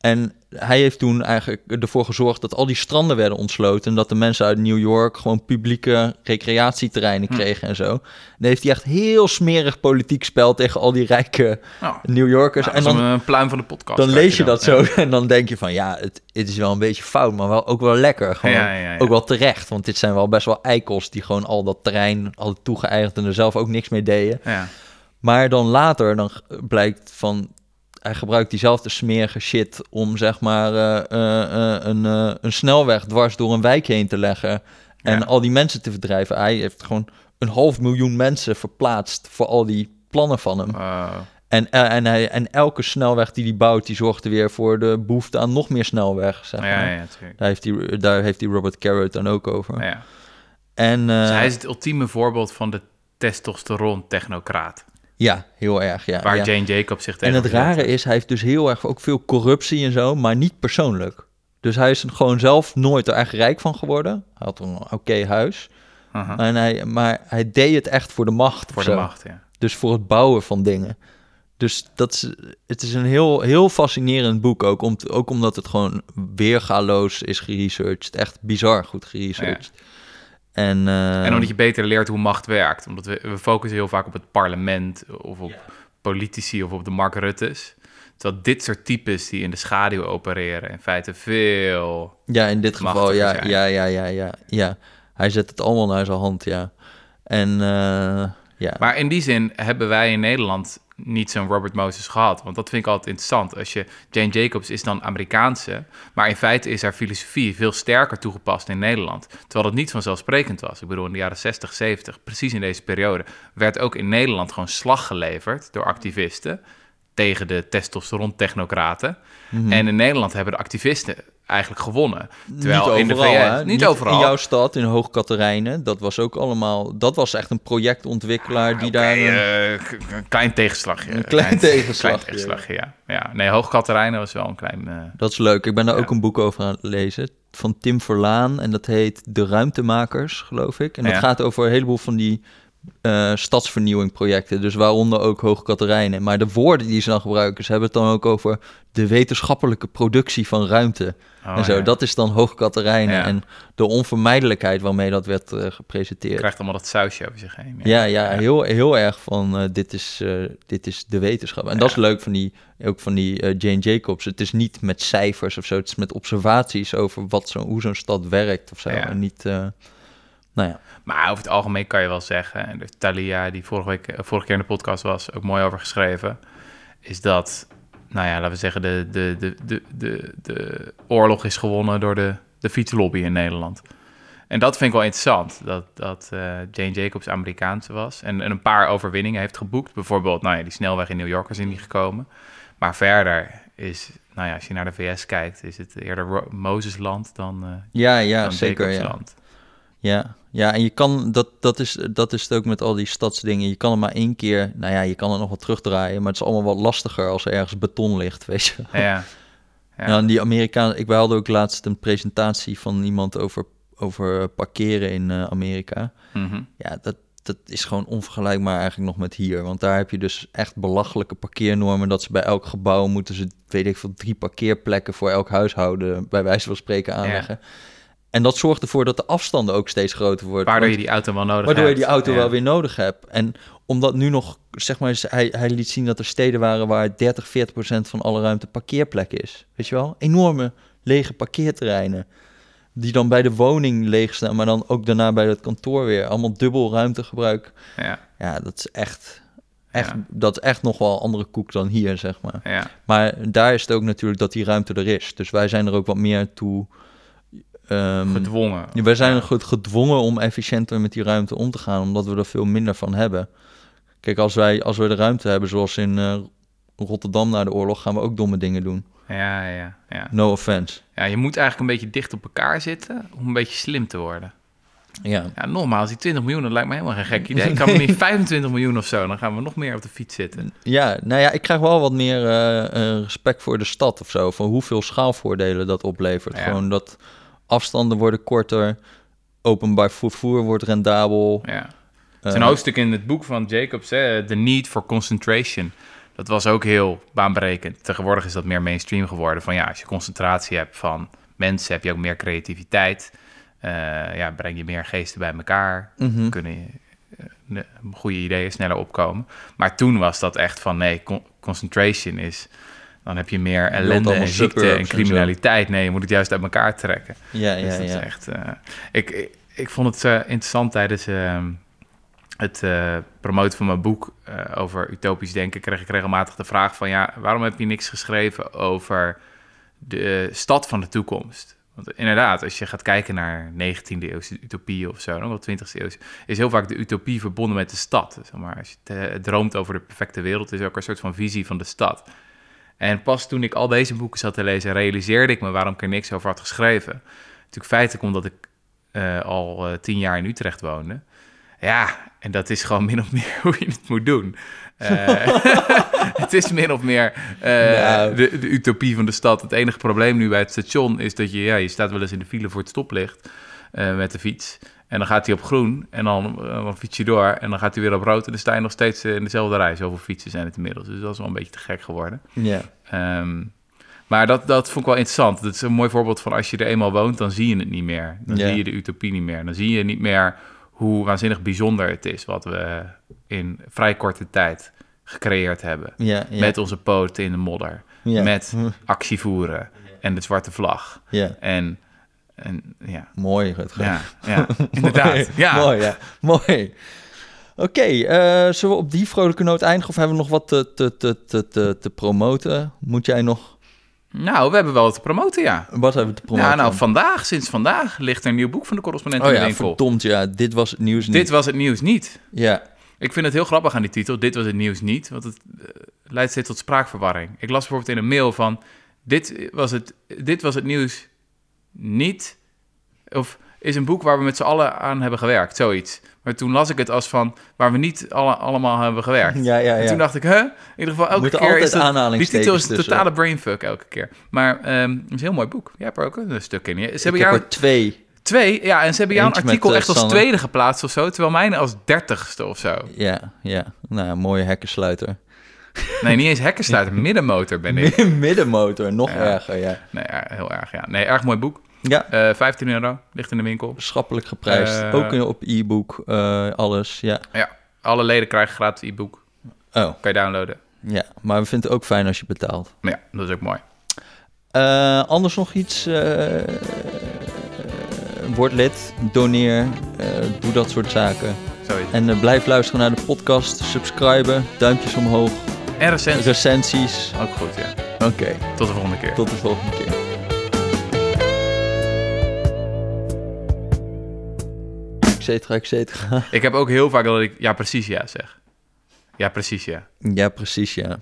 En hij heeft toen eigenlijk ervoor gezorgd dat al die stranden werden ontsloten. En dat de mensen uit New York gewoon publieke recreatieterreinen Hm. kregen en zo. En dan heeft hij echt heel smerig politiek spel tegen al die rijke Nou, New Yorkers. nou, en dan, een pluim van de podcast. dan lees je dan. dat zo en dan denk je van ja, het, het is wel een beetje fout, maar wel, ook wel lekker. Gewoon, Ja, ja. Ook wel terecht, want dit zijn wel best wel eikels die gewoon al dat terrein hadden toegeëigend en er zelf ook niks mee deden. Ja. Maar dan later dan blijkt van hij gebruikt diezelfde smerige shit om zeg maar eh, eh, eh, een, een snelweg dwars door een wijk heen te leggen en Ja. al die mensen te verdrijven. Hij heeft gewoon een half miljoen mensen verplaatst voor al die plannen van hem. En, en, hij, en elke snelweg die hij bouwt, die zorgt er weer voor de behoefte aan nog meer snelweg. Zeg maar. ja, ja, natuurlijk. Daar, heeft hij, daar heeft hij Robert Carrot dan ook over. Ja. En Dus hij is het ultieme voorbeeld van de testosteron-technocraat. Ja, heel erg. Ja, Waar ja. Jane Jacobs zich En tegen het verzet. rare is, hij heeft dus heel erg ook veel corruptie en zo, maar niet persoonlijk. Dus hij is er gewoon zelf nooit er echt rijk van geworden. Hij had een oké huis. En hij, maar hij deed het echt voor de macht. Voor de zo. macht, ja. Dus voor het bouwen van dingen. Dus dat is, het is een heel, heel fascinerend boek ook. Om, ook omdat het gewoon weergaloos is geresearched. Echt bizar goed geresearched. En, eh, En omdat je beter leert hoe macht werkt. Omdat we, we focussen heel vaak op het parlement of op politici of op de Mark Rutte's. Terwijl dit soort types die in de schaduw opereren in feite veel... ja, in dit geval, ja, zijn. ja, ja, ja, ja, ja. Hij zet het allemaal naar zijn hand, ja. En eh, ja. Maar in die zin hebben wij in Nederland niet zo'n Robert Moses gehad. Want dat vind ik altijd interessant. Als je, Jane Jacobs is dan Amerikaanse, maar in feite is haar filosofie veel sterker toegepast in Nederland. Terwijl dat niet vanzelfsprekend was. Ik bedoel, in de jaren 60, 70, precies in deze periode, werd ook in Nederland gewoon slag geleverd door activisten tegen de testosteron-technocraten. Mhm. En in Nederland hebben de activisten eigenlijk gewonnen. Terwijl niet in de overal, VS, hè? niet, overal. In jouw stad, in Hoogkaterijnen, dat was ook allemaal... Dat was echt een projectontwikkelaar die daar... eh, een klein tegenslagje. Een klein tegenslagje, Klein tegenslagje, ja. ja. Nee, Hoogkaterijnen was wel een klein... eh, Dat is leuk. Ik ben daar Ja. ook een boek over aan het lezen. Van Tim Verlaan. En dat heet De Ruimtemakers, geloof ik. En dat Ja. gaat over een heleboel van die eh, stadsvernieuwingprojecten. Dus waaronder ook Hoge Katerijnen. Maar de woorden die ze dan gebruiken, ze hebben het dan ook over de wetenschappelijke productie van ruimte. Oh, en zo, ja. dat is dan Hoge Katerijnen. Ja. En de onvermijdelijkheid waarmee dat werd eh, Je gepresenteerd. krijgt allemaal dat sausje over zich heen. Ja, ja, Heel, heel erg van eh, dit, is, dit is de wetenschap. En dat is leuk van die, ook van die Jane Jacobs. Het is niet met cijfers of zo, het is met observaties over wat zo, hoe zo'n stad werkt of zo. En niet, nou ja. Maar over het algemeen kan je wel zeggen, en de Thalia, die vorige, week, eh, vorige keer in de podcast was, ook mooi over geschreven, is dat, nou ja, laten we zeggen, de, de, de, de, de, de oorlog is gewonnen door de, de fietslobby in Nederland. En dat vind ik wel interessant, dat, dat eh, Jane Jacobs Amerikaanse was en, en een paar overwinningen heeft geboekt. Bijvoorbeeld, nou ja, die snelweg in New York is in die gekomen. Maar verder is, nou ja, als je naar de VS kijkt, is het eerder Mozesland dan, eh Ja, ja, dan zeker. Jacobsland. Ja, ja, en je kan, dat, dat, is, dat is het ook met al die stadsdingen. Je kan het maar één keer, nou ja, je kan het nog wat terugdraaien, maar het is allemaal wat lastiger als er ergens beton ligt, weet je. wel. Ja. Ja. Ja, en die Amerikaan, ik hadden ook laatst een presentatie van iemand over, over parkeren in eh, Amerika. Mhm. Ja, dat, dat is gewoon onvergelijkbaar eigenlijk nog met hier. Want daar heb je dus echt belachelijke parkeernormen. Dat ze bij elk gebouw moeten ze, weet ik veel, drie parkeerplekken voor elk huishouden, bij wijze van spreken, aanleggen. En dat zorgt ervoor dat de afstanden ook steeds groter worden. Waardoor Want- je die auto wel nodig Waardoor je hebt. die auto Ja. wel weer nodig hebt. En omdat nu nog, zeg maar, hij, hij liet zien dat er steden waren waar 30, 40 procent van alle ruimte parkeerplek is. Weet je wel? Enorme lege parkeerterreinen. Die dan bij de woning leeg staan, maar dan ook daarna bij het kantoor weer. Allemaal dubbel ruimtegebruik. Ja, Ja, dat is echt, echt, Ja. dat is echt nog wel een andere koek dan hier, zeg maar. ja. Maar daar is het ook natuurlijk dat die ruimte er is. Dus wij zijn er ook wat meer toe... ehm, gedwongen. wij zijn goed gedwongen om efficiënter met die ruimte om te gaan, omdat we er veel minder van hebben. Kijk, als wij als we de ruimte hebben, zoals in eh, Rotterdam na de oorlog, gaan we ook domme dingen doen. Ja, ja, ja. No offense. ja, je moet eigenlijk een beetje dicht op elkaar zitten om een beetje slim te worden. Ja, Ja, nogmaals, die 20 miljoen, dat lijkt me helemaal geen gek idee. Ik kan me niet 25 miljoen of zo, dan gaan we nog meer op de fiets zitten. ja nou ja, ik krijg wel wat meer eh, eh, respect voor de stad of zo, van hoeveel schaalvoordelen dat oplevert. Ja. Gewoon dat afstanden worden korter, openbaar vervoer wordt rendabel. Ja. Eh, is een hoofdstuk in het boek van Jacobs, hè, The Need for Concentration. Dat was ook heel baanbrekend. Tegenwoordig is dat meer mainstream geworden. Van ja, als je concentratie hebt van mensen, heb je ook meer creativiteit. Eh, ja, breng je meer geesten bij elkaar. mhm. Kunnen je, eh, goede ideeën sneller opkomen. Maar toen was dat echt van nee, con- concentration is... Dan heb je meer ellende en ziekte en criminaliteit. Nee, je moet het juist uit elkaar trekken. Ja, Dus ja, dat is ja. echt... eh, ik, ik, ik vond het eh, interessant tijdens ehm, het eh, promoten van mijn boek over utopisch denken... kreeg ik regelmatig de vraag van... ja, waarom heb je niks geschreven over de stad van de toekomst? Want inderdaad, als je gaat kijken naar 19e eeuwse utopieën of zo... nog wel 20e eeuwse... is heel vaak de utopie verbonden met de stad. Zeg maar, als je te- droomt over de perfecte wereld... is er ook een soort van visie van de stad. En pas toen ik al deze boeken zat te lezen, realiseerde ik me waarom ik er niks over had geschreven. Natuurlijk feitelijk omdat ik eh, al eh, tien jaar in Utrecht woonde. Ja, en dat is gewoon min of meer hoe je het moet doen. Eh, het is min of meer de, de utopie van de stad. Het enige probleem nu bij het station is dat je, ja, je staat wel eens in de file voor het stoplicht met de fiets. En dan gaat hij op groen en dan, eh, dan fiets je door en dan gaat hij weer op rood en dan sta je nog steeds eh, in dezelfde rij. Zoveel fietsen zijn het inmiddels, dus dat is wel een beetje te gek geworden. ja. Ehm, maar dat, dat vond ik wel interessant. Dat is een mooi voorbeeld van als je er eenmaal woont, dan zie je het niet meer. Dan zie je de utopie niet meer. Dan zie je niet meer hoe waanzinnig bijzonder het is wat we in vrij korte tijd gecreëerd hebben. Met onze poten in de modder. Met actie voeren en de zwarte vlag. Ja, En, en ja, mooi. Rutger. ja, ja inderdaad. Ja. Mooi, ja. Mooi. Oké, eh, zullen we op die vrolijke noot eindigen of hebben we nog wat te, te, te, te, te, te promoten? Moet jij nog... Nou, we hebben wel wat te promoten, ja. Wat hebben we te promoten? Ja, nou, vandaag, sinds vandaag, ligt er een nieuw boek van de correspondent oh in de ja, winkel. verdomd, ja. Dit was het nieuws niet. Dit was het nieuws niet. Ja, Ik vind het heel grappig aan die titel. Dit was het nieuws niet. Want het eh, leidt steeds tot spraakverwarring. Ik las bijvoorbeeld in een mail van... Dit was het, dit was het nieuws niet. Of is een boek waar we met z'n allen aan hebben gewerkt. Zoiets. Maar toen las ik het als van... Waar we niet alle, allemaal hebben gewerkt. ja, ja. En ja. toen dacht ik, hè? In ieder geval elke keer is dat, Die titel is een totale brainfuck elke keer. Maar ehm, het is een heel mooi boek. Jij hebt er ook een stuk in. Ze Ik hebben heb jou... er twee. Twee, ja, en ze hebben jouw artikel eh, echt als Sanne. tweede geplaatst of zo, terwijl mijn als dertigste of zo. Ja, ja. Nou, een mooie hekkensluiter. Nee, niet eens hekkenstuiter, middenmotor ben ik. Middenmotor, nog Ja. erger, ja. Nee, heel erg, ja. Nee, erg mooi boek. Ja, Eh 15 euro, ligt in de winkel. schappelijk geprijsd. Eh, Ook op e-book, eh, alles, ja. Ja, alle leden krijgen gratis e-book. Oh, Kan je downloaden. ja. Maar we vinden het ook fijn als je betaalt. Ja, dat is ook mooi. Anders nog iets? word lid, doneer, doe dat soort zaken. Zoiets. En blijf luisteren naar de podcast, subscriben, duimpjes omhoog, En recensie. recensies. Ook goed, ja. Oké, Tot de volgende keer. tot de volgende keer. Et cetera, et cetera. Ik heb ook heel vaak dat ik ja precies ja zeg. Ja precies ja. Ja, precies, ja.